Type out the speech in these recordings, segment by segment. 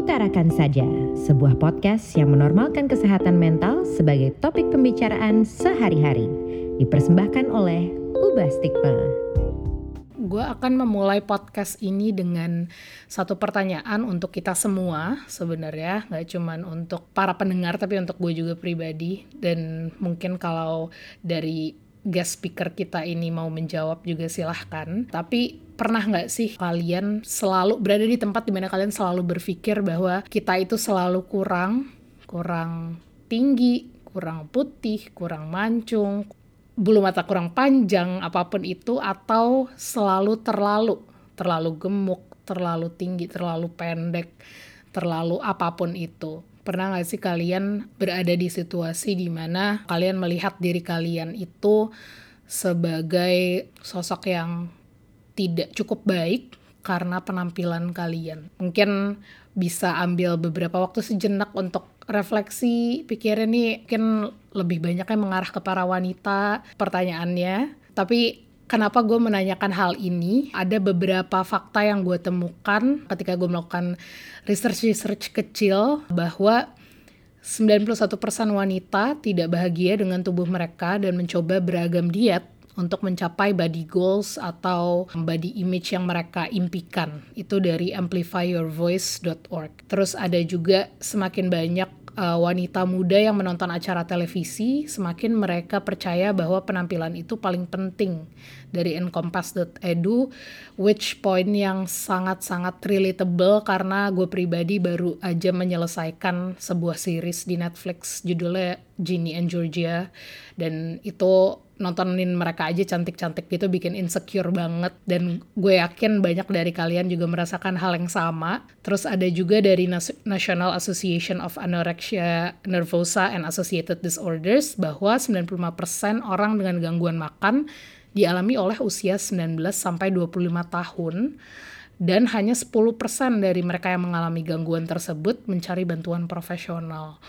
Utarakan Saja, sebuah podcast yang menormalkan kesehatan mental sebagai topik pembicaraan sehari-hari. Dipersembahkan oleh Ubah Stigma. Gue akan memulai podcast ini dengan satu pertanyaan untuk kita semua sebenarnya, nggak cuman untuk para pendengar tapi untuk gue juga pribadi. Dan mungkin kalau dari guest speaker kita ini mau menjawab juga silahkan. Tapi pernah nggak sih kalian selalu berada di tempat di mana kalian selalu berpikir bahwa kita itu selalu kurang, kurang tinggi, kurang putih, kurang mancung, bulu mata kurang panjang, apa pun itu, atau selalu terlalu, terlalu gemuk, terlalu tinggi, terlalu pendek, terlalu apa pun itu. Pernah nggak sih kalian berada di situasi di mana kalian melihat diri kalian itu sebagai sosok yang tidak cukup baik karena penampilan kalian. Mungkin bisa ambil beberapa waktu sejenak untuk refleksi, pikirin nih mungkin lebih banyak mengarah ke para wanita pertanyaannya. Tapi kenapa gue menanyakan hal ini? Ada beberapa fakta yang gue temukan ketika gue melakukan research-research kecil bahwa 91% wanita tidak bahagia dengan tubuh mereka dan mencoba beragam diet untuk mencapai body goals atau body image yang mereka impikan. Itu dari amplifyyourvoice.org. Terus ada juga semakin banyak uh, wanita muda yang menonton acara televisi, semakin mereka percaya bahwa penampilan itu paling penting dari encompass.edu, which point yang sangat-sangat relatable karena gue pribadi baru aja menyelesaikan sebuah series di Netflix judulnya Ginny and Georgia dan itu nontonin mereka aja cantik-cantik gitu bikin insecure banget dan gue yakin banyak dari kalian juga merasakan hal yang sama. Terus ada juga dari National Association of Anorexia Nervosa and Associated Disorders bahwa 95% orang dengan gangguan makan dialami oleh usia 19 sampai 25 tahun dan hanya 10% dari mereka yang mengalami gangguan tersebut mencari bantuan profesional.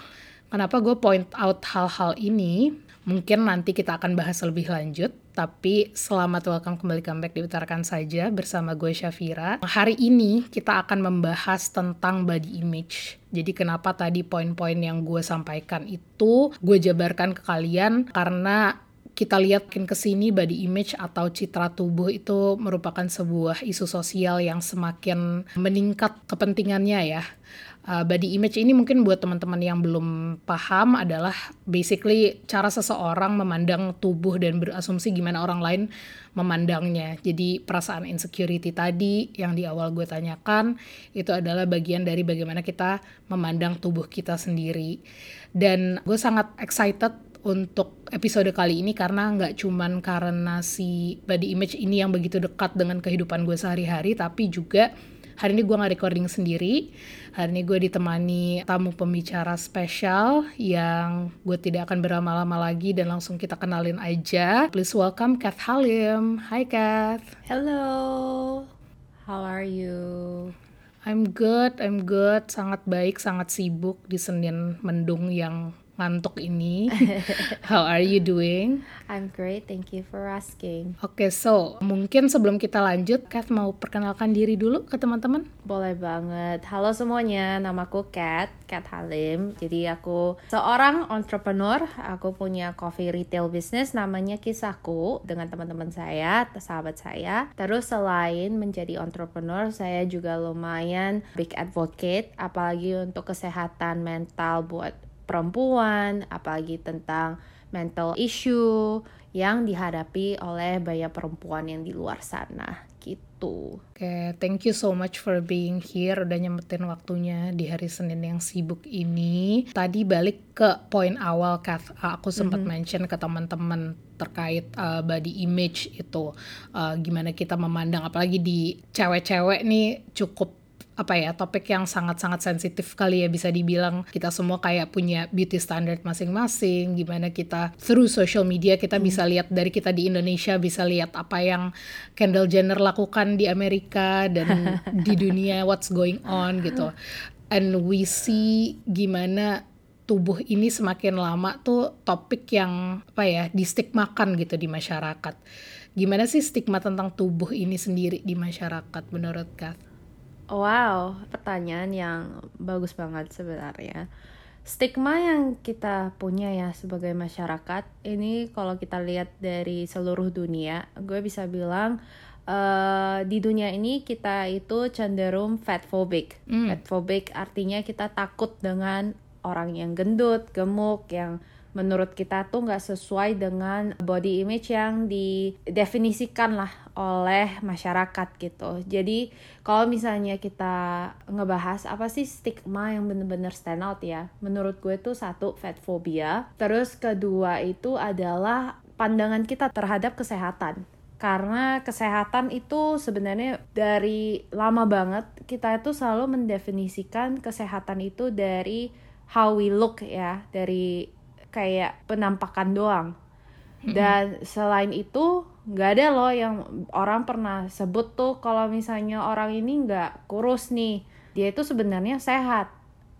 Kenapa gue point out hal-hal ini? Mungkin nanti kita akan bahas lebih lanjut, tapi selamat welcome kembali comeback diutarakan saja bersama gue Syafira. Hari ini kita akan membahas tentang body image. Jadi kenapa tadi poin-poin yang gue sampaikan itu gue jabarkan ke kalian karena kita lihat ke sini body image atau citra tubuh itu merupakan sebuah isu sosial yang semakin meningkat kepentingannya ya uh, body image ini mungkin buat teman-teman yang belum paham adalah basically cara seseorang memandang tubuh dan berasumsi gimana orang lain memandangnya. Jadi perasaan insecurity tadi yang di awal gue tanyakan itu adalah bagian dari bagaimana kita memandang tubuh kita sendiri. Dan gue sangat excited untuk episode kali ini karena nggak cuman karena si body image ini yang begitu dekat dengan kehidupan gue sehari-hari tapi juga Hari ini gue nggak recording sendiri. Hari ini gue ditemani tamu pembicara spesial yang gue tidak akan berlama-lama lagi dan langsung kita kenalin aja. Please welcome Kath Halim. Hai Kath. Hello. How are you? I'm good, I'm good. Sangat baik, sangat sibuk di Senin mendung yang ngantuk ini. How are you doing? I'm great, thank you for asking. Oke, okay, so mungkin sebelum kita lanjut, Kat mau perkenalkan diri dulu ke teman-teman? Boleh banget. Halo semuanya, namaku Kat, Kat Halim. Jadi aku seorang entrepreneur, aku punya coffee retail business namanya Kisahku dengan teman-teman saya, sahabat saya. Terus selain menjadi entrepreneur, saya juga lumayan big advocate, apalagi untuk kesehatan mental buat perempuan, apalagi tentang mental issue yang dihadapi oleh banyak perempuan yang di luar sana gitu. Oke, okay, thank you so much for being here udah nyempetin waktunya di hari Senin yang sibuk ini. Tadi balik ke poin awal Kath, aku sempat mm -hmm. mention ke teman-teman terkait uh, body image itu uh, gimana kita memandang apalagi di cewek-cewek nih cukup apa ya topik yang sangat-sangat sensitif kali ya bisa dibilang kita semua kayak punya beauty standard masing-masing gimana kita through social media kita hmm. bisa lihat dari kita di Indonesia bisa lihat apa yang Kendall Jenner lakukan di Amerika dan di dunia what's going on gitu and we see gimana tubuh ini semakin lama tuh topik yang apa ya distigmakan gitu di masyarakat gimana sih stigma tentang tubuh ini sendiri di masyarakat menurut Kath? Wow, pertanyaan yang bagus banget sebenarnya. Stigma yang kita punya ya sebagai masyarakat, ini kalau kita lihat dari seluruh dunia, gue bisa bilang uh, di dunia ini kita itu cenderung fat phobic. Mm. Fat phobic artinya kita takut dengan orang yang gendut, gemuk, yang menurut kita tuh nggak sesuai dengan body image yang didefinisikan lah oleh masyarakat gitu. Jadi kalau misalnya kita ngebahas apa sih stigma yang bener-bener stand out ya, menurut gue tuh satu fat phobia, terus kedua itu adalah pandangan kita terhadap kesehatan. Karena kesehatan itu sebenarnya dari lama banget kita itu selalu mendefinisikan kesehatan itu dari how we look ya dari kayak penampakan doang. Dan selain itu nggak ada loh yang orang pernah sebut tuh kalau misalnya orang ini nggak kurus nih. Dia itu sebenarnya sehat.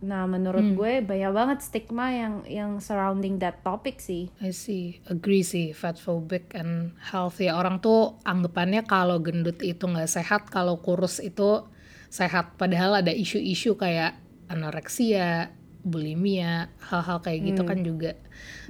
Nah menurut hmm. gue banyak banget stigma yang yang surrounding that topic sih. I see. Agree sih fat phobic and healthy orang tuh anggapannya kalau gendut itu nggak sehat kalau kurus itu sehat. Padahal ada isu-isu kayak anoreksia bulimia hal-hal kayak gitu kan hmm. kan juga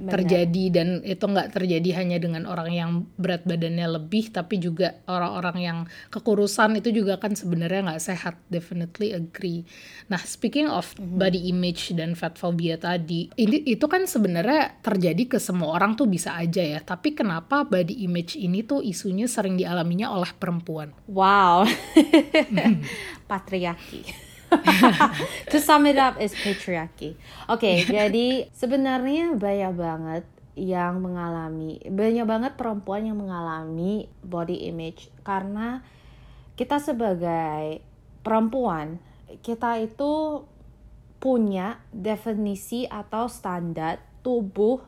Benar. terjadi dan itu nggak terjadi hanya dengan orang yang berat badannya lebih tapi juga orang-orang yang kekurusan itu juga kan sebenarnya nggak sehat. Definitely agree. Nah speaking of mm-hmm. body image dan fat phobia tadi ini itu kan sebenarnya terjadi ke semua orang tuh bisa aja ya. Tapi kenapa body image ini tuh isunya sering dialaminya oleh perempuan? Wow. Patriarki to sum it up is patriarchy. Oke, okay, jadi sebenarnya banyak banget yang mengalami banyak banget perempuan yang mengalami body image karena kita sebagai perempuan kita itu punya definisi atau standar tubuh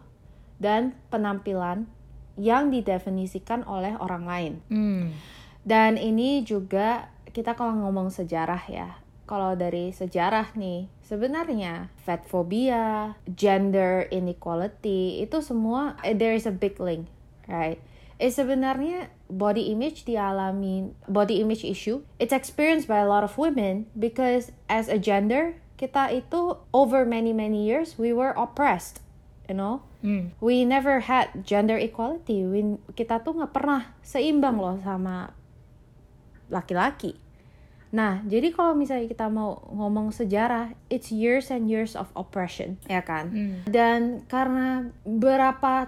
dan penampilan yang didefinisikan oleh orang lain. Hmm. Dan ini juga kita kalau ngomong sejarah ya, kalau dari sejarah nih, sebenarnya fat phobia, gender inequality itu semua eh, there is a big link, right? Eh sebenarnya body image dialami body image issue it's experienced by a lot of women because as a gender kita itu over many many years we were oppressed you know mm. we never had gender equality we, kita tuh nggak pernah seimbang loh sama laki-laki Nah, jadi kalau misalnya kita mau ngomong sejarah, it's years and years of oppression, ya kan? Hmm. Dan karena berapa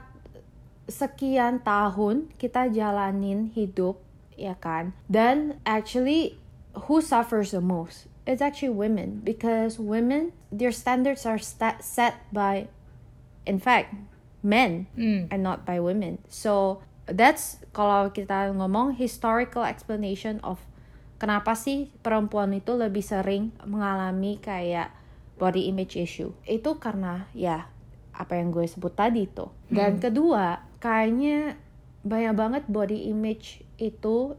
sekian tahun kita jalanin hidup, ya kan? Dan actually who suffers the most? It's actually women because women their standards are set by in fact men mm. and not by women. So that's kalau kita ngomong historical explanation of kenapa sih perempuan itu lebih sering mengalami kayak body image issue? Itu karena ya apa yang gue sebut tadi itu dan hmm. kedua kayaknya banyak banget body image itu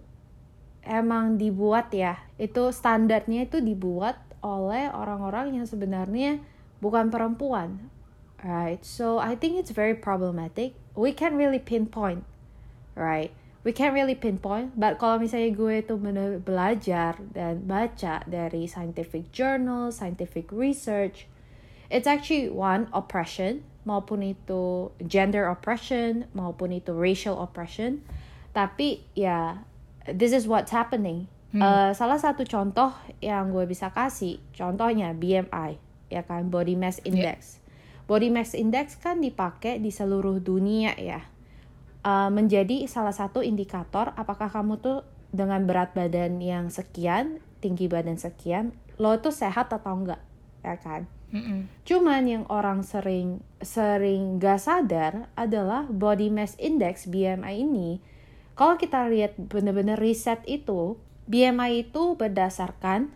emang dibuat ya. Itu standarnya itu dibuat oleh orang-orang yang sebenarnya bukan perempuan. Right so I think it's very problematic. We can't really pinpoint right we can't really pinpoint but kalau misalnya gue itu bener belajar dan baca dari scientific journal scientific research it's actually one oppression maupun itu gender oppression maupun itu racial oppression. Tapi ya this is what's happening. Hmm. uh, salah satu contoh yang gue bisa kasih contohnya BMI ya kan? Body mass index. Yeah. body mass index kan dipakai di seluruh dunia ya uh, menjadi salah satu indikator apakah kamu tuh dengan berat badan yang sekian, tinggi badan sekian, lo tuh sehat atau enggak, ya kan? Mm -mm. Cuman yang orang sering sering gak sadar adalah body mass index BMI ini. Kalau kita lihat bener-bener riset itu, BMI itu berdasarkan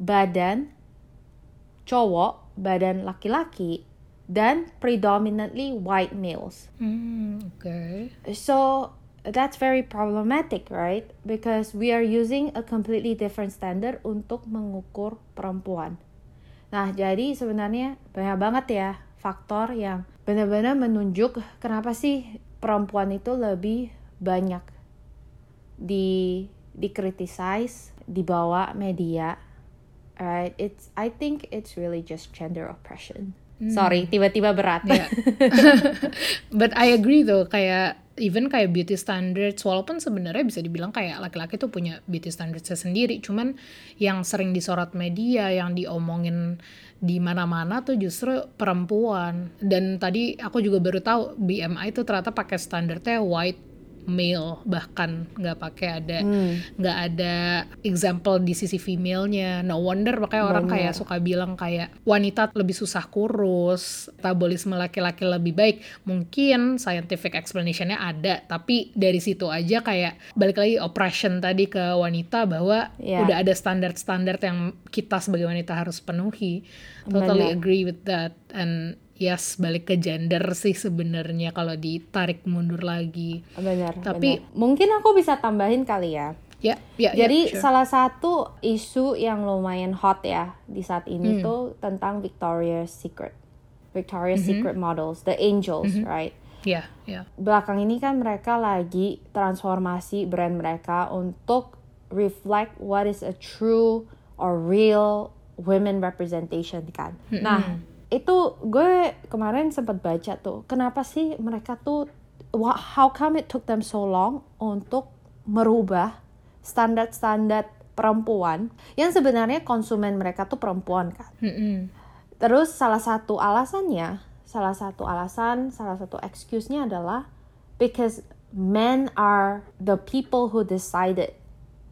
badan cowok, badan laki-laki dan predominantly white males. Mm, okay. So that's very problematic, right? Because we are using a completely different standard untuk mengukur perempuan. Nah, jadi sebenarnya banyak banget ya faktor yang benar-benar menunjuk kenapa sih perempuan itu lebih banyak di dikritisize, dibawa media right? It's I think it's really just gender oppression. Hmm. Sorry, tiba-tiba berat. Yeah. But I agree though, kayak even kayak beauty standards, walaupun sebenarnya bisa dibilang kayak laki-laki tuh punya beauty standardsnya sendiri, cuman yang sering disorot media, yang diomongin di mana-mana tuh justru perempuan. Dan tadi aku juga baru tahu BMI itu ternyata pakai standarnya white male bahkan nggak pakai ada nggak ada example di sisi female-nya. No wonder makanya orang kayak suka bilang kayak wanita lebih susah kurus metabolisme laki-laki lebih baik. Mungkin scientific explanation-nya ada tapi dari situ aja kayak balik lagi oppression tadi ke wanita bahwa Yeah. udah ada standar-standar yang kita sebagai wanita harus penuhi. Totally Benar. agree with that. And yes balik ke gender sih sebenarnya kalau ditarik mundur lagi Benar. Tapi- benar. mungkin aku bisa tambahin kali ya. ya ya Jadi ya, sure. salah satu isu yang lumayan hot ya di saat Hmm. ini tuh tentang Victoria's Secret. Victoria's Mm-hmm. Secret models, the angels, right? ya ya Belakang ini kan mereka lagi transformasi brand mereka untuk reflect what is a true or real women representation kan. Nah, itu gue kemarin sempat baca tuh, kenapa sih mereka tuh how come it took them so long untuk merubah standar-standar perempuan yang sebenarnya konsumen mereka tuh perempuan kan. Mm-mm. Terus salah satu alasannya, salah satu alasan, salah satu excuse-nya adalah because men are the people who decided,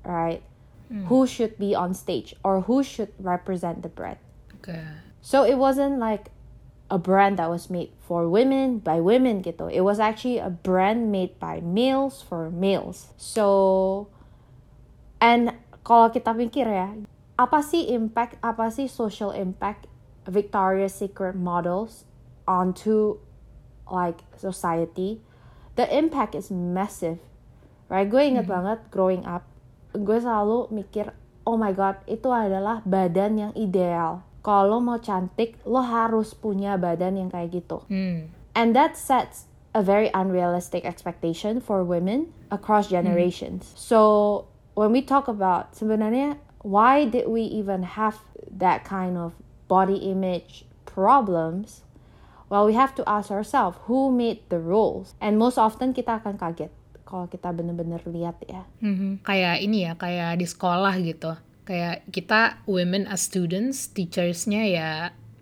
right? Who should be on stage or who should represent the brand. oke So it wasn't like a brand that was made for women by women gitu. It was actually a brand made by males for males. So and kalau kita pikir ya, apa sih impact, apa sih social impact Victoria's Secret models onto like society? The impact is massive. Right? Gue inget banget growing up, gue selalu mikir, oh my god, itu adalah badan yang ideal. Kalau mau cantik, lo harus punya badan yang kayak gitu. Hmm. And that sets a very unrealistic expectation for women across generations. So when we talk about sebenarnya why did we even have that kind of body image problems? Well, we have to ask ourselves who made the rules. And most often kita akan kaget kalau kita bener-bener lihat ya. Mhm. kayak ini ya kayak di sekolah gitu kayak kita women as students teachersnya ya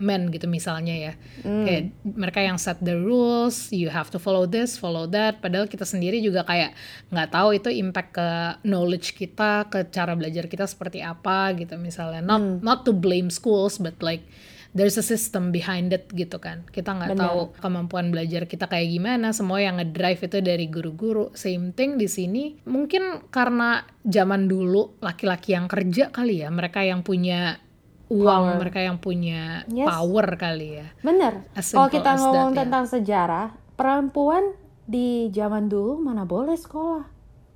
men gitu misalnya ya. Kayak mereka yang set the rules you have to follow this follow that. Padahal kita sendiri juga kayak nggak tahu itu impact ke knowledge kita ke cara belajar kita seperti apa gitu misalnya. Not not to blame schools but like there's a system behind it gitu kan kita nggak tahu kemampuan belajar kita kayak gimana semua yang ngedrive itu dari guru-guru same thing di sini mungkin karena zaman dulu laki-laki yang kerja kali ya mereka yang punya uang Power. mereka yang punya Yes. power kali ya Bener. Kalau kita as that, ngomong ya. tentang sejarah, perempuan di zaman dulu mana boleh sekolah.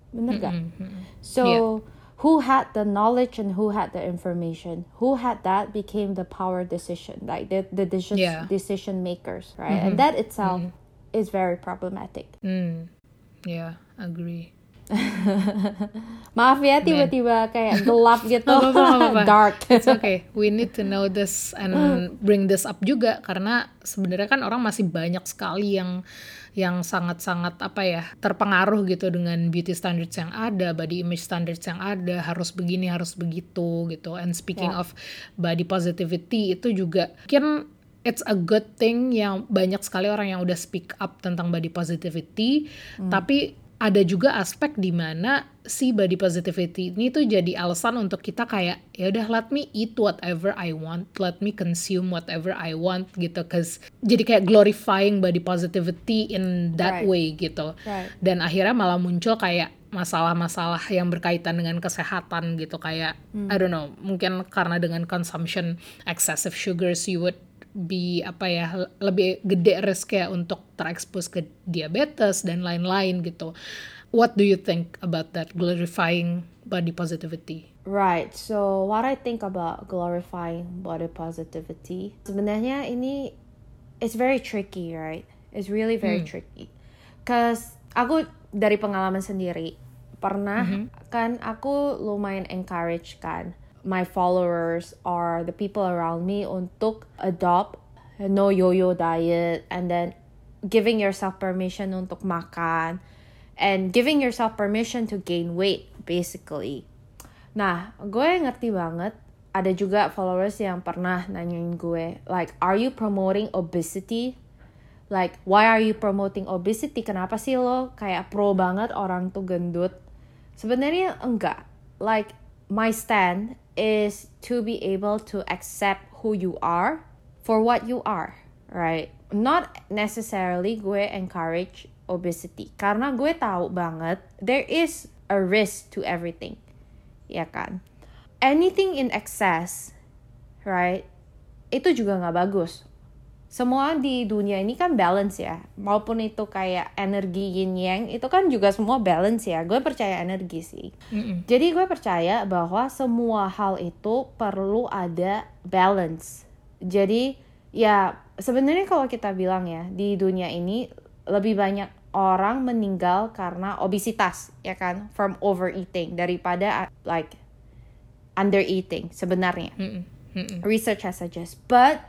Bener gak? Mhm. So, who had the knowledge and who had the information? Who had that became the power decision, like the, the decision, Yeah. decision makers, right? And that itself is very problematic. Hmm. yeah agree Maaf ya tiba-tiba kayak gelap gitu, Nggak apa-apa, apa-apa. dark. It's okay. We need to know this and bring this up juga karena sebenarnya kan orang masih banyak sekali yang yang sangat-sangat apa ya terpengaruh gitu dengan beauty standards yang ada, body image standards yang ada, harus begini, harus begitu gitu. And speaking Ya. of body positivity itu juga mungkin it's a good thing yang banyak sekali orang yang udah speak up tentang body positivity, tapi ada juga aspek di mana si body positivity ini tuh jadi alasan untuk kita kayak ya udah let me eat whatever I want, let me consume whatever I want gitu, cause jadi kayak glorifying body positivity in that Right. way gitu. Right. Dan akhirnya malah muncul kayak masalah-masalah yang berkaitan dengan kesehatan gitu kayak I don't know mungkin karena dengan consumption excessive sugars you would be apa ya lebih gede risk ya untuk terekspos ke diabetes dan lain-lain gitu. What do you think about that glorifying body positivity? Right. So what I think about glorifying body positivity, sebenarnya ini it's very tricky, right? It's really very tricky. Cause aku dari pengalaman sendiri pernah kan aku lumayan encourage kan my followers or the people around me untuk adopt no yo-yo diet and then giving yourself permission untuk makan and giving yourself permission to gain weight basically. Nah, gue ngerti banget ada juga followers yang pernah nanyain gue like are you promoting obesity? Like why are you promoting obesity? Kenapa sih lo kayak pro banget orang tuh gendut? Sebenarnya enggak. Like my stand is to be able to accept who you are for what you are, right? Not necessarily gue encourage obesity karena gue tahu banget there is a risk to everything. Ya kan? anything in excess, right? Itu juga nggak bagus. Semua di dunia ini kan balance ya. Maupun itu kayak energi yin yang, itu kan juga semua balance ya. Gue percaya energi sih. Mm -mm. Jadi gue percaya bahwa semua hal itu perlu ada balance. Jadi ya sebenarnya kalau kita bilang ya di dunia ini lebih banyak orang meninggal karena obesitas ya kan from overeating daripada like under eating sebenarnya. Mm -mm. Mm -mm. Research has suggest, but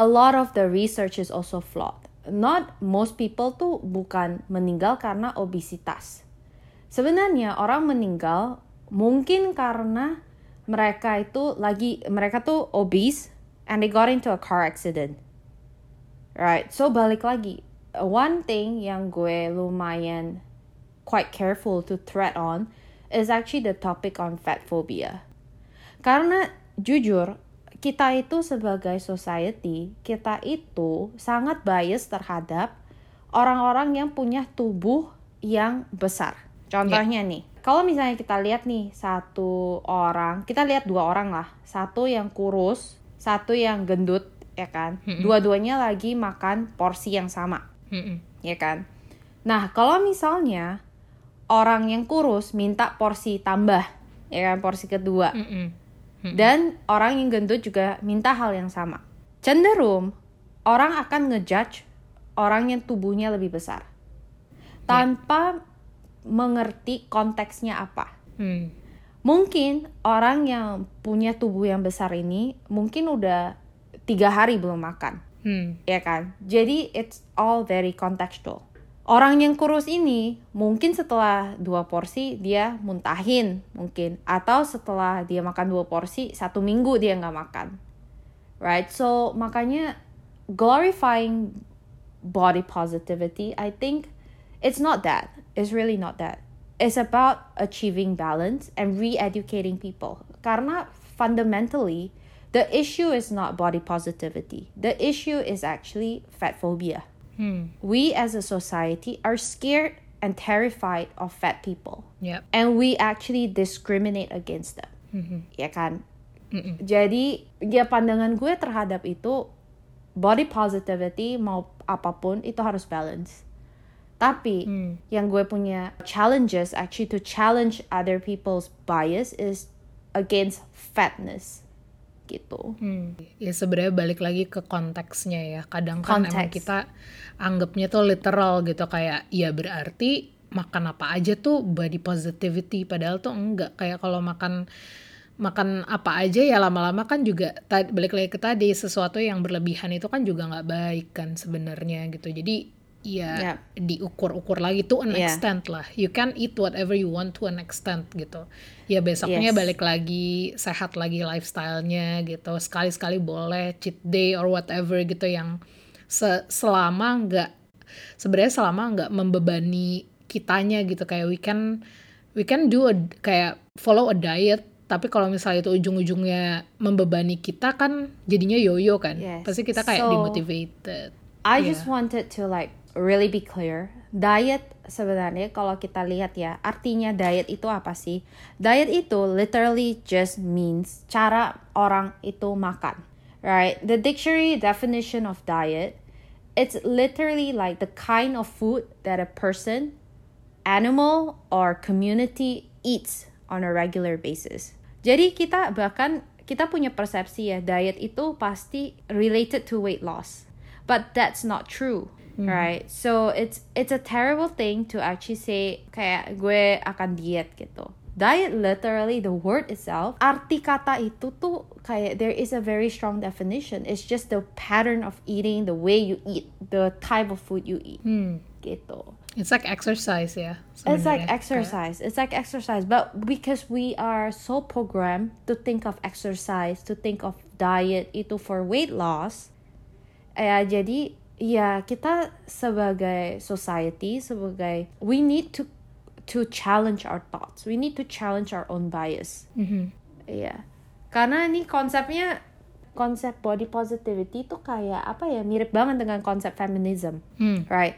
a lot of the research is also flawed. Not most people tuh bukan meninggal karena obesitas. Sebenarnya orang meninggal mungkin karena mereka itu lagi mereka tuh obese and they got into a car accident. Right. So balik lagi. One thing yang gue lumayan quite careful to tread on is actually the topic on fat phobia. Karena jujur, kita itu sebagai society, kita itu sangat bias terhadap orang-orang yang punya tubuh yang besar. Contohnya yeah. nih, kalau misalnya kita lihat nih satu orang, kita lihat dua orang lah, satu yang kurus, satu yang gendut, ya kan? Mm. Dua-duanya lagi makan porsi yang sama, mm ya kan? Nah, kalau misalnya orang yang kurus minta porsi tambah, ya kan? Porsi kedua. Mm Hmm. Dan orang yang gendut juga minta hal yang sama. Cenderung orang akan ngejudge orang yang tubuhnya lebih besar tanpa yeah. mengerti konteksnya apa. Hmm. Mungkin orang yang punya tubuh yang besar ini mungkin udah tiga hari belum makan, hmm. ya kan? Jadi it's all very contextual. Orang yang kurus ini mungkin setelah dua porsi dia muntahin mungkin atau setelah dia makan dua porsi satu minggu dia nggak makan, right? So makanya glorifying body positivity, I think it's not that. It's really not that. It's about achieving balance and re-educating people. Karena fundamentally, the issue is not body positivity. The issue is actually fat phobia. Hmm. We as a society are scared and terrified of fat people. Yep. And we actually discriminate against them. Mm-hmm. Ya kan? Mm-mm. Jadi ya pandangan gue terhadap itu body positivity mau apapun itu harus balance. Tapi hmm. yang gue punya challenges actually to challenge other people's bias is against fatness gitu. Hmm. Ya sebenarnya balik lagi ke konteksnya ya. Kadang kan Konteks. emang kita anggapnya tuh literal gitu kayak ya berarti makan apa aja tuh body positivity padahal tuh enggak kayak kalau makan makan apa aja ya lama-lama kan juga balik lagi ke tadi sesuatu yang berlebihan itu kan juga nggak baik kan sebenarnya gitu jadi ya yeah. diukur-ukur lagi to an yeah. extent lah. You can eat whatever you want to an extent gitu. Ya besoknya yes. balik lagi sehat lagi lifestyle-nya gitu. Sekali-sekali boleh cheat day or whatever gitu yang se selama nggak sebenarnya selama nggak membebani kitanya gitu kayak we can we can do a, kayak follow a diet tapi kalau misalnya itu ujung-ujungnya membebani kita kan jadinya yoyo kan yes. pasti kita kayak so, demotivated I yeah. just wanted to like really be clear. Diet sebenarnya kalau kita lihat ya, artinya diet itu apa sih? Diet itu literally just means cara orang itu makan. Right? The dictionary definition of diet, it's literally like the kind of food that a person, animal or community eats on a regular basis. Jadi kita bahkan kita punya persepsi ya diet itu pasti related to weight loss. But that's not true mm. right so it's it's a terrible thing to actually say kayak gue akan diet gitu diet literally the word itself arti kata itu tuh kayak there is a very strong definition it's just the pattern of eating the way you eat the type of food you eat Hmm. gitu It's like exercise ya. It's like exercise. It's like exercise. But because we are so programmed to think of exercise, to think of diet itu for weight loss, ya jadi ya kita sebagai society, sebagai we need to to challenge our thoughts. We need to challenge our own bias. Mhm. Iya. Karena ini konsepnya konsep body positivity itu kayak apa ya mirip banget dengan konsep feminism Hmm. right?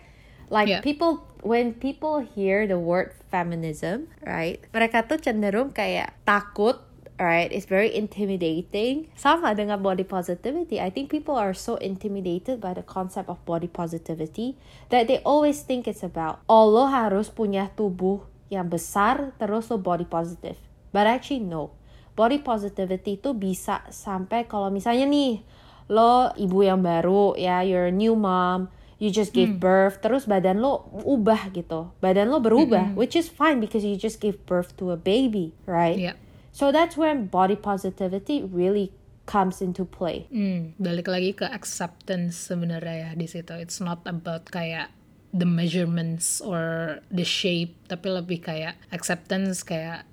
Like Yeah. people when people hear the word feminism, right? Mereka tuh cenderung kayak takut, right? It's very intimidating. Sama dengan body positivity. I think people are so intimidated by the concept of body positivity that they always think it's about oh lo harus punya tubuh yang besar terus lo body positive. But actually no. Body positivity itu bisa sampai kalau misalnya nih lo ibu yang baru ya, you're a new mom, you just Hmm. gave birth, terus badan lo ubah gitu, badan lo berubah, which is fine because you just gave birth to a baby, right? Iya. So that's when body positivity really comes into play. Hmm, balik lagi ke acceptance sebenarnya ya di situ. It's not about kayak the measurements or the shape, tapi lebih kayak acceptance kayak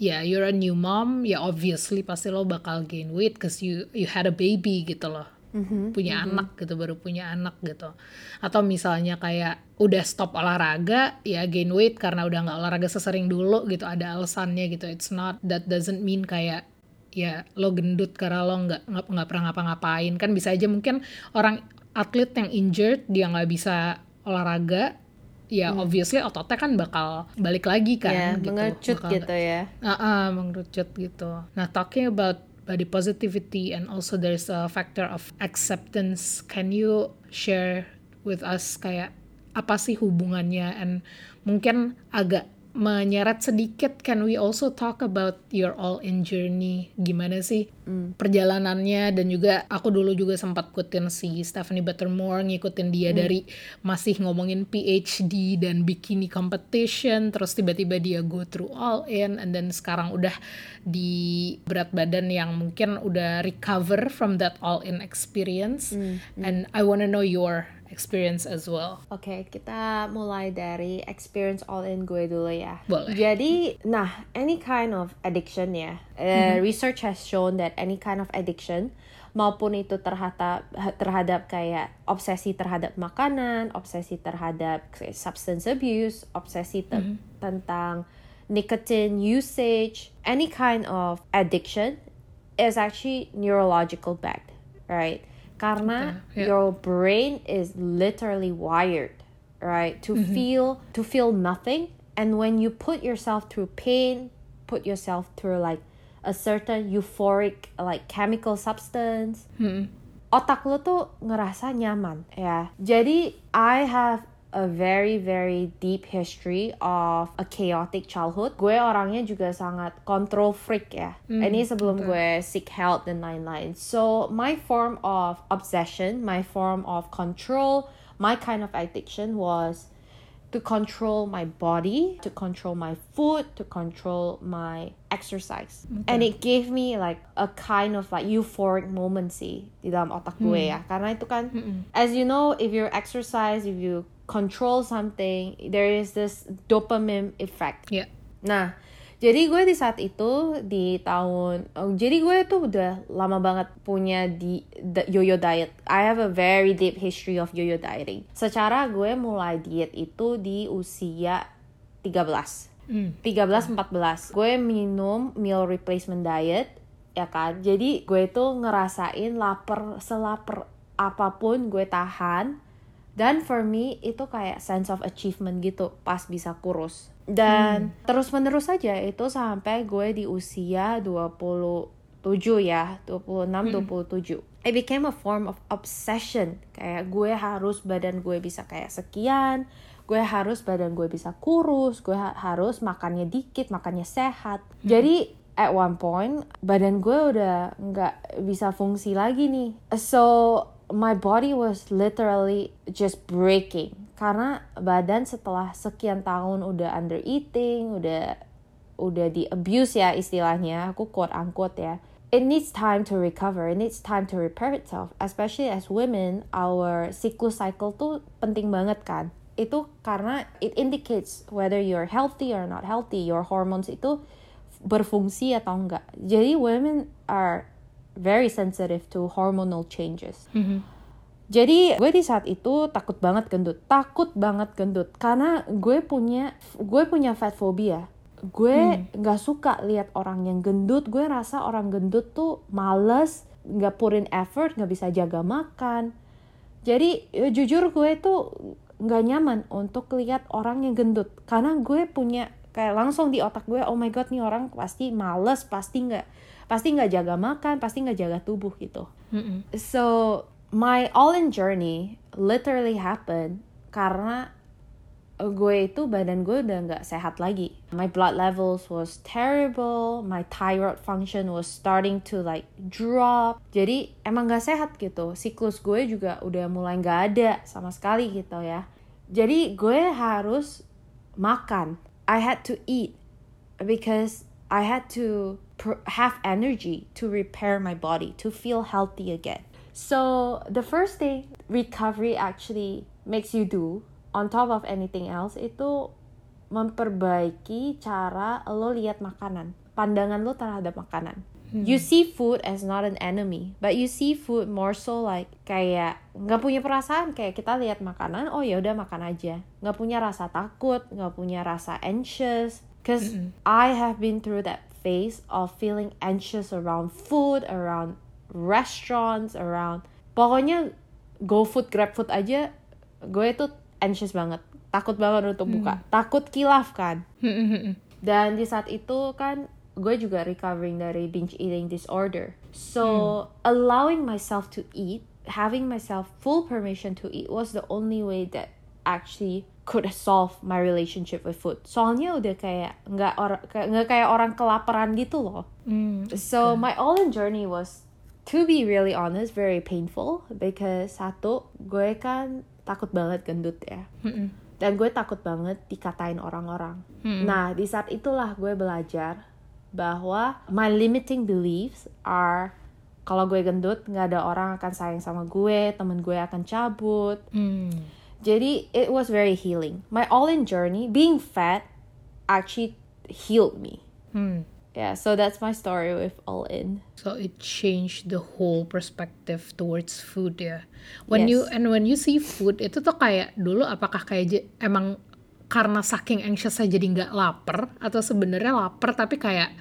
ya you're a new mom, ya obviously pasti lo bakal gain weight cause you you had a baby gitu loh. Punya anak gitu baru punya anak gitu. Atau misalnya kayak udah stop olahraga ya gain weight karena udah nggak olahraga sesering dulu gitu ada alasannya gitu. It's not that doesn't mean kayak ya lo gendut karena lo nggak nggak pernah ngapa-ngapain. Kan bisa aja mungkin orang atlet yang injured dia nggak bisa olahraga ya obviously ototnya kan bakal balik lagi kan ya, gitu mengecut Bakal gitu ya. Ah, ah, mengerucut gitu. Nah, talking about body positivity and also there's a factor of acceptance. Can you share with us kayak apa sih hubungannya and mungkin agak menyeret sedikit can we also talk about your all in journey? Gimana sih perjalanannya? Dan juga aku dulu juga sempat ikutin si Stephanie Buttermore ngikutin dia dari masih ngomongin PhD dan bikini competition terus tiba-tiba dia go through all in and then sekarang udah di berat badan yang mungkin udah recover from that all in experience. And I wanna know your experience as well Oke, kita mulai dari experience all in gue dulu ya. Boleh. Jadi, nah, any kind of addiction ya. eh, Research has shown that any kind of addiction maupun itu terhadap terhadap kayak obsesi terhadap makanan, obsesi terhadap substance abuse, obsesi te- tentang nicotine usage, any kind of addiction is actually neurological backed, right? Karena Okay, yeah. your brain is literally wired, right, to feel to feel nothing, and when you put yourself through pain, put yourself through like a certain euphoric like chemical substance, otak lo tuh ngerasa nyaman ya. Jadi I have a very very deep history of a chaotic childhood. Gue orangnya juga sangat control freak ya. Hmm, Ini sebelum gue seek help dan lain-lain. So my form of obsession, my form of control, my kind of addiction was to control my body, to control my food, to control my exercise. And it gave me like a kind of like euphoric moment sih di dalam otak gue hmm. ya. Karena itu kan, hmm. as you know, if you exercise, if you control something, there is this dopamine effect. ya Nah, jadi gue di saat itu di tahun, oh, jadi gue tuh udah lama banget punya di yo-yo diet. I have a very deep history of yo-yo dieting. Secara gue mulai diet itu di usia 13. 13 14. Gue minum meal replacement diet ya kan. Jadi gue tuh ngerasain lapar selaper apa pun gue tahan dan for me itu kayak sense of achievement gitu pas bisa kurus. Dan terus menerus aja itu sampai gue di usia 27 ya, 26 27. It became a form of obsession. Kayak gue harus badan gue bisa kayak sekian, gue harus badan gue bisa kurus, gue ha- harus makannya dikit, makannya sehat. Jadi at one point badan gue udah nggak bisa fungsi lagi nih. So my body was literally just breaking. Karena badan setelah sekian tahun udah under eating, udah udah di abuse ya istilahnya aku quote unquote ya it needs time to recover it needs time to repair itself. Especially as women our cycle cycle tuh penting banget kan. Itu karena it indicates whether you're healthy or not healthy your hormones itu berfungsi atau enggak. Jadi women are very sensitive to hormonal changes jadi gue di saat itu takut banget gendut, takut banget gendut karena gue punya gue punya fat phobia. Gue nggak suka lihat orang yang gendut. Gue rasa orang gendut tuh males, nggak put in effort, nggak bisa jaga makan. Jadi ya, jujur gue tuh nggak nyaman untuk lihat orang yang gendut karena gue punya kayak langsung di otak gue oh my god nih orang pasti males pasti nggak pasti nggak jaga makan pasti nggak jaga tubuh gitu so my all in journey literally happen karena gue itu badan gue udah nggak sehat lagi. My blood levels was terrible, my thyroid function was starting to like drop. Jadi emang nggak sehat gitu. Siklus gue juga udah mulai nggak ada sama sekali gitu ya. Jadi gue harus makan. I had to eat because I had to have energy to repair my body, to feel healthy again. So the first thing recovery actually makes you do on top of anything else itu memperbaiki cara lo lihat makanan, pandangan lo terhadap makanan. You see food as not an enemy, but you see food more so like kayak nggak punya perasaan kayak kita lihat makanan, oh ya udah makan aja, nggak punya rasa takut, nggak punya rasa anxious. Cause I have been through that phase of feeling anxious around food, around restaurants, around pokoknya go food, grab food aja, gue tuh anxious banget, takut banget untuk buka, takut kilaf kan. Dan di saat itu kan gue juga recovering dari binge eating disorder. So allowing myself to eat, having myself full permission to eat was the only way that actually could solve my relationship with food. Soalnya udah kayak nggak orang nggak kayak orang kelaparan gitu loh. So my all in journey was to be really honest very painful because satu gue kan takut banget gendut ya. Dan gue takut banget dikatain orang-orang. Nah, di saat itulah gue belajar bahwa my limiting beliefs are kalau gue gendut nggak ada orang akan sayang sama gue, temen gue akan cabut. Jadi it was very healing. My all in journey being fat actually healed me. Yeah, so that's my story with all in. So it changed the whole perspective towards food ya. When Yes. you and when you see food itu tuh kayak dulu apakah kayak emang karena saking anxious saya jadi nggak lapar atau sebenarnya lapar tapi kayak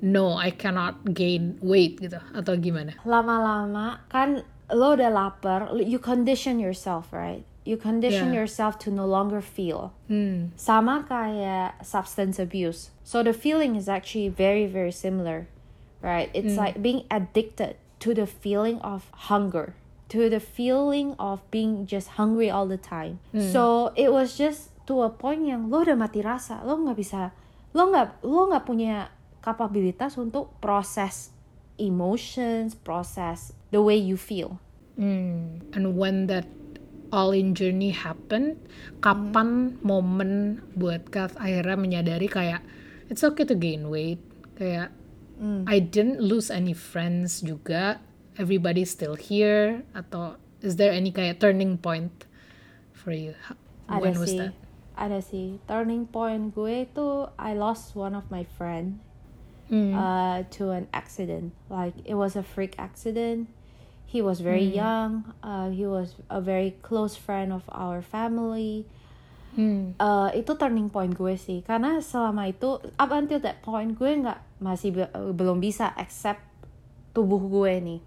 no I cannot gain weight gitu atau gimana? Lama-lama kan lo udah lapar, you condition yourself, right? You condition Yeah. yourself to no longer feel. Hmm. Sama kayak substance abuse. So the feeling is actually very very similar, right? It's like being addicted to the feeling of hunger, to the feeling of being just hungry all the time. So it was just to a point yang lo udah mati rasa, lo nggak bisa, lo nggak lo nggak punya kapabilitas untuk proses emotions, proses the way you feel. Hmm. And when that all in journey happen, kapan momen buat Kath akhirnya menyadari kayak it's okay to gain weight, kayak I didn't lose any friends juga, everybody's still here, atau is there any kayak turning point for you? Ha- Ada When was sih, that? Ada sih. Turning point gue itu I lost one of my friend Hmm. uh, to an accident. Like it was a freak accident. He was very young. Uh, he was a very close friend of our family. Hmm. Uh, itu turning point gue sih. Karena selama itu up until that point gue nggak masih be- belum bisa accept tubuh gue nih.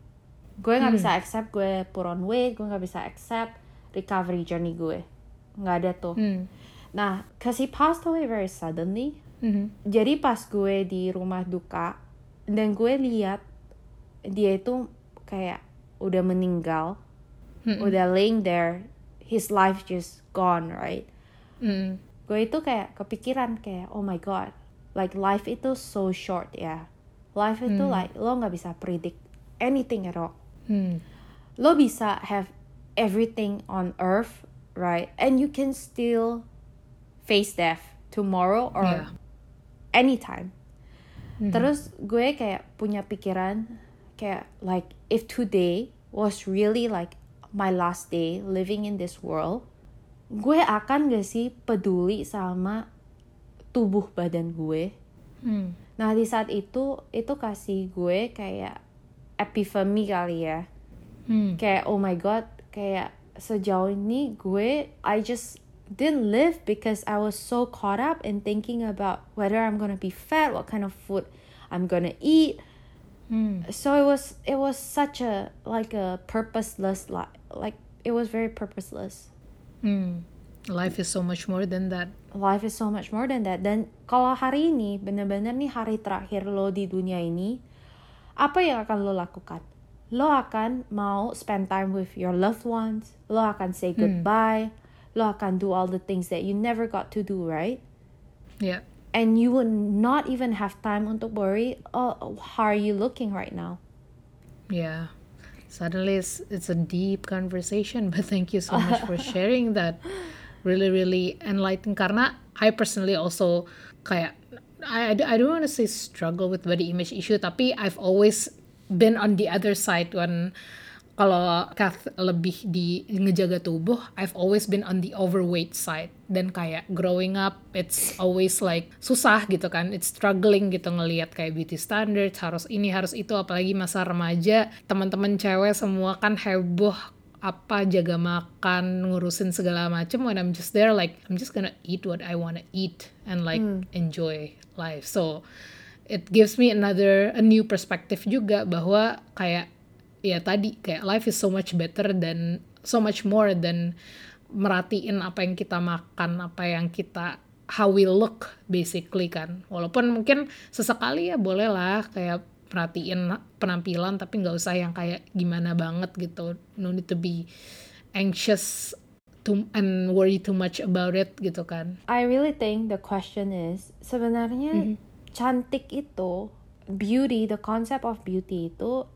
Gue nggak bisa accept gue put on weight. Gue nggak bisa accept recovery journey gue. Nggak ada tuh. Hmm. Nah, cause he passed away very suddenly. Mhm. Jadi pas gue di rumah duka dan gue lihat dia itu kayak udah meninggal, udah laying there, his life just gone, right? Hmm. Gue itu kayak kepikiran kayak oh my god, like life itu so short ya. Life itu like lo nggak bisa predict anything at all. Hmm. Lo bisa have everything on earth, right? And you can still face death tomorrow or Yeah. anytime. Terus gue kayak punya pikiran kayak like if today was really like my last day living in this world, gue akan gak sih peduli sama tubuh badan gue? Hmm. Nah di saat itu itu kasih gue kayak epiphany kali ya. Hmm. Kayak oh my god, kayak sejauh ini gue I just didn't live because I was so caught up in thinking about whether I'm gonna be fat, what kind of food I'm gonna eat. Hmm. So it was it was such a like a purposeless life. Like it was very purposeless. Hmm. Life is so much more than that. Life is so much more than that. Dan kalau hari ini bener-bener nih hari terakhir lo di dunia ini, apa yang akan lo lakukan? Lo akan mau spend time with your loved ones. Lo akan say goodbye. Lo akan do all the things that you never got to do, right? Yeah. And you would not even have time untuk worry, oh, how are you looking right now? Yeah. Suddenly it's, it's a deep conversation, but thank you so much for sharing that. Really, really enlightening. Karena I personally also kayak I, I don't want to say struggle with body image issue, tapi I've always been on the other side when kalau Kath lebih di ngejaga tubuh, I've always been on the overweight side. Dan kayak growing up, it's always like susah gitu kan. It's struggling gitu ngelihat kayak beauty standards, harus ini, harus itu. Apalagi masa remaja, teman-teman cewek semua kan heboh apa jaga makan ngurusin segala macem when I'm just there like I'm just gonna eat what I wanna eat and like enjoy life so it gives me another a new perspective juga bahwa kayak ya tadi kayak life is so much better than so much more than merhatiin apa yang kita makan apa yang kita how we look basically kan. Walaupun mungkin sesekali ya boleh lah kayak perhatiin penampilan tapi nggak usah yang kayak gimana banget gitu. No need to be anxious to and worry too much about it gitu kan. I really think the question is sebenarnya cantik itu beauty the concept of beauty itu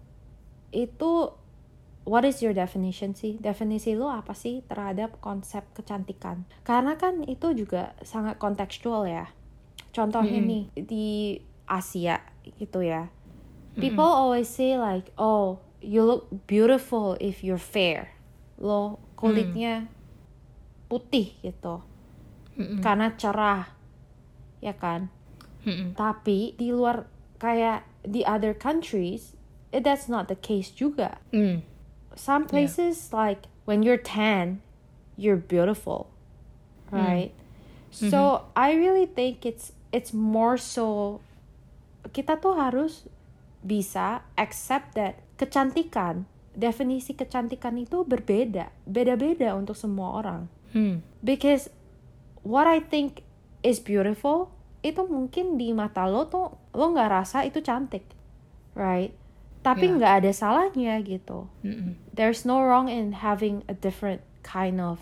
itu what is your definition sih? Definisi lo apa sih terhadap konsep kecantikan? Karena kan itu juga sangat kontekstual ya. Contohnya nih di Asia gitu ya. People always say like oh you look beautiful if you're fair. Lo kulitnya putih gitu. Karena cerah ya kan? Mm-mm. tapi di luar kayak di other countries that's not the case juga. Mm. some places like when you're tan you're beautiful right? So i really think it's it's more so kita tuh harus bisa accept that kecantikan definisi kecantikan itu berbeda beda-beda untuk semua orang. Hmm. because what I think is beautiful itu mungkin di mata lo tuh lo nggak rasa itu cantik right tapi Yeah. nggak ada salahnya gitu. Mm-mm. there's no wrong in having a different kind of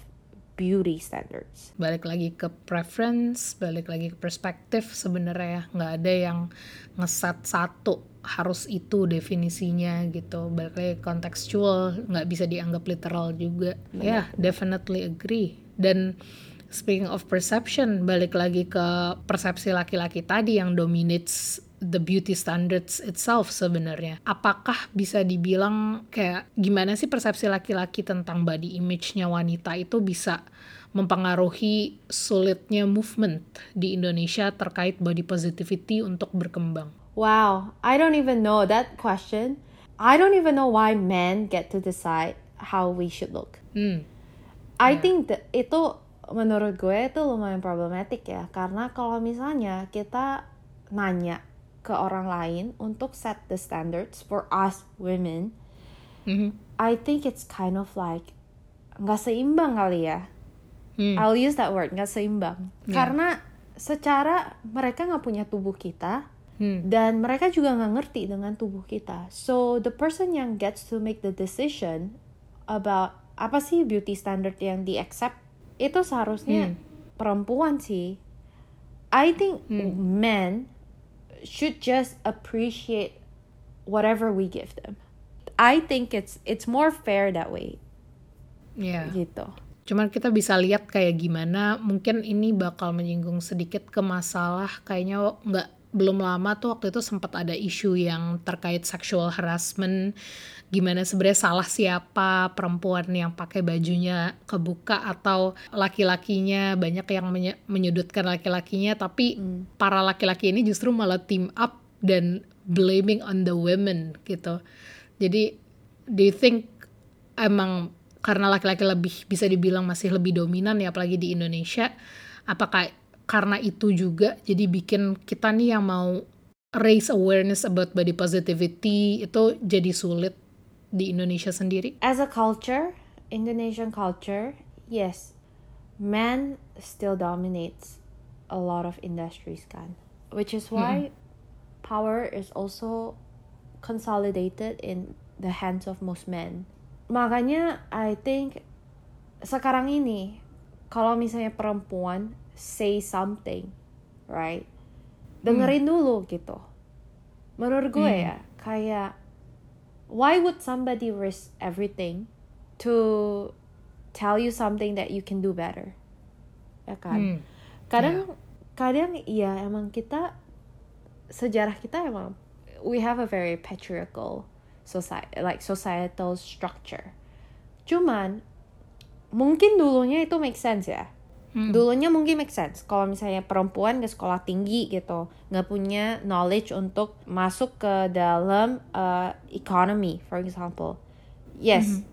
beauty standards. Balik lagi ke preference, balik lagi ke perspektif sebenarnya ya. Nggak ada yang ngeset satu harus itu definisinya gitu. Balik lagi kontekstual nggak bisa dianggap literal juga. Ya definitely agree. Dan speaking of perception balik lagi ke persepsi laki-laki tadi yang dominates the beauty standards itself sebenarnya. Apakah bisa dibilang kayak gimana sih persepsi laki-laki tentang body image-nya wanita itu bisa mempengaruhi sulitnya movement di Indonesia terkait body positivity untuk berkembang? wow I don't even know that question I don't even know why men get to decide how we should look Hmm. I think that itu menurut gue itu lumayan problematik ya karena kalau misalnya kita nanya ke orang lain untuk set the standards for us women Mhm. I think it's kind of like nggak seimbang kali ya Hmm. I'll use that word nggak seimbang Yeah. karena secara mereka nggak punya tubuh kita Hmm. dan mereka juga nggak ngerti dengan tubuh kita so the person yang gets to make the decision about apa sih beauty standard yang di accept itu seharusnya Hmm. perempuan sih I think men should just appreciate whatever we give them. I think it's it's more fair that way. Yeah. gitu. Cuman kita bisa lihat kayak gimana mungkin ini bakal menyinggung sedikit ke masalah kayaknya nggak belum lama tuh waktu itu sempat ada isu yang terkait sexual harassment. Gimana sebenarnya salah siapa perempuan yang pakai bajunya kebuka atau laki-lakinya? Banyak yang menyudutkan laki-lakinya tapi hmm. para laki-laki ini justru malah team up dan blaming on the women gitu. Jadi do you think emang karena laki-laki lebih bisa dibilang masih lebih dominan ya apalagi di Indonesia apakah karena itu juga jadi bikin kita nih yang mau raise awareness about body positivity itu jadi sulit di Indonesia sendiri? As a culture, Indonesian culture, yes, men still dominates a lot of industries kan. Which is why mm. power is also consolidated in the hands of most men. Makanya I think sekarang ini kalau misalnya perempuan say something, right? Dengerin mm. dulu gitu. Menurut gue mm. ya, kayak why would somebody risk everything to tell you something that you can do better ya kan hmm. kadang yeah. kadang iya emang kita sejarah kita emang we have a very patriarchal society like societal structure cuman mungkin dulunya itu make sense ya Hmm. Dulunya mungkin make sense kalau misalnya perempuan ke sekolah tinggi gitu, nggak punya knowledge untuk masuk ke dalam uh, economy, for example. Yes, mm -hmm.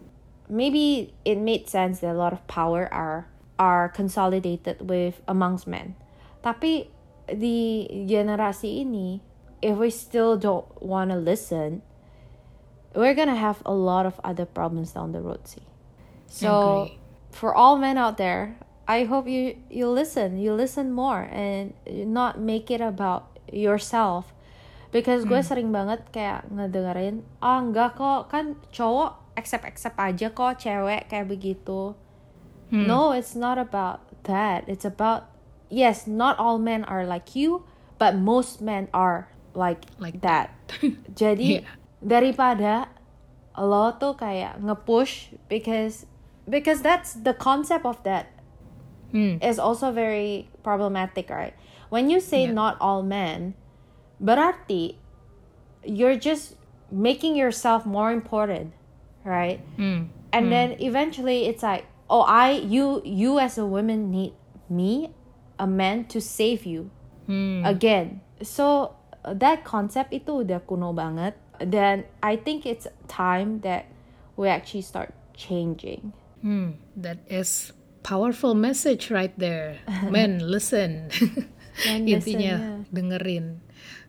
maybe it made sense that a lot of power are are consolidated with amongst men. Tapi di generasi ini, if we still don't wanna listen, we're gonna have a lot of other problems down the road. See, so for all men out there I hope you you listen, you listen more and not make it about yourself. Because gue hmm. sering banget kayak ngedengerin, oh enggak kok, kan cowok accept accept aja kok cewek kayak begitu. Hmm. No, it's not about that. It's about yes, not all men are like you, but most men are like like that. Jadi yeah. daripada lo tuh kayak ngepush because because that's the concept of that mm. is also very problematic, right? When you say yeah. not all men, berarti you're just making yourself more important, right? Mm. And mm. then eventually it's like, oh, I you you as a woman need me, a man to save you mm. again. So that concept itu udah kuno banget. Then I think it's time that we actually start changing. Hmm, that is powerful message right there. Men, listen. Intinya dengerin.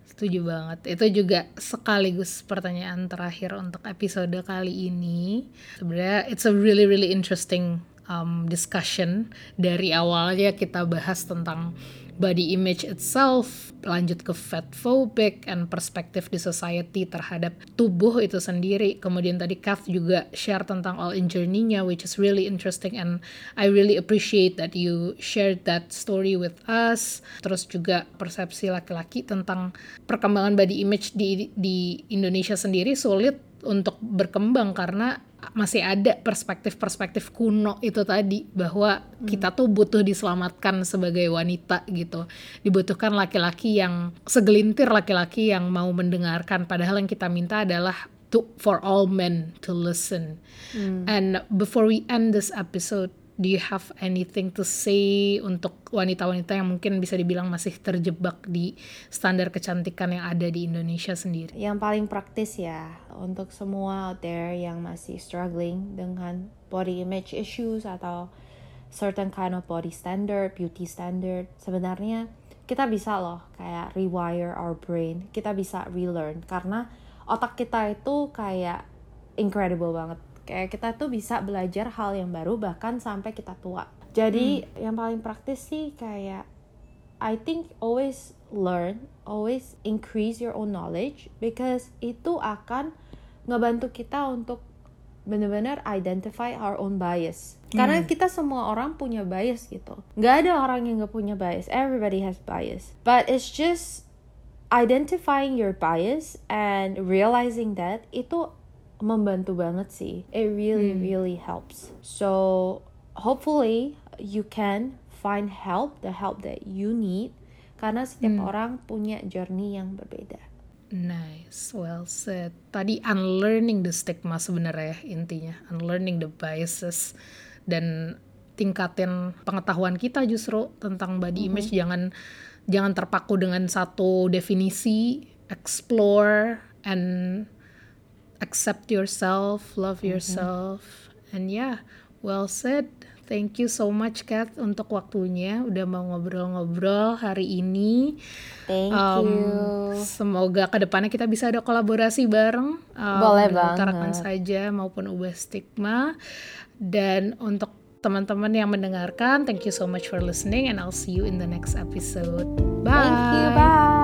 Setuju banget. Itu juga sekaligus pertanyaan terakhir untuk episode kali ini. Sebenarnya it's a really really interesting um, discussion dari awalnya kita bahas tentang body image itself, lanjut ke fat phobic and perspektif di society terhadap tubuh itu sendiri. Kemudian tadi Kath juga share tentang all in journey-nya which is really interesting and I really appreciate that you shared that story with us. Terus juga persepsi laki-laki tentang perkembangan body image di di Indonesia sendiri sulit untuk berkembang karena masih ada perspektif-perspektif kuno itu tadi bahwa hmm. kita tuh butuh diselamatkan sebagai wanita gitu. Dibutuhkan laki-laki yang segelintir laki-laki yang mau mendengarkan padahal yang kita minta adalah to for all men to listen. Hmm. And before we end this episode do you have anything to say untuk wanita-wanita yang mungkin bisa dibilang masih terjebak di standar kecantikan yang ada di Indonesia sendiri? Yang paling praktis ya untuk semua out there yang masih struggling dengan body image issues atau certain kind of body standard, beauty standard. Sebenarnya kita bisa loh kayak rewire our brain, kita bisa relearn karena otak kita itu kayak incredible banget kayak kita tuh bisa belajar hal yang baru bahkan sampai kita tua. Jadi hmm. yang paling praktis sih kayak I think always learn always increase your own knowledge because itu akan ngebantu kita untuk benar-benar identify our own bias. Karena hmm. kita semua orang punya bias gitu. Nggak ada orang yang nggak punya bias. Everybody has bias. But it's just identifying your bias and realizing that itu membantu banget sih. It really hmm. really helps. So hopefully you can find help, the help that you need. Karena setiap orang punya journey yang berbeda. Nice, well said. Tadi unlearning the stigma sebenarnya intinya, unlearning the biases dan tingkatin pengetahuan kita justru tentang body image jangan jangan terpaku dengan satu definisi, explore and accept yourself, love yourself. And yeah, well said. Thank you so much Kat untuk waktunya udah mau ngobrol-ngobrol hari ini. Thank Um, you. Semoga ke depannya kita bisa ada kolaborasi bareng. um, Boleh banget. Saja maupun ubah stigma. Dan untuk teman-teman yang mendengarkan, thank you so much for listening and I'll see you in the next episode. Bye. Thank you. Bye.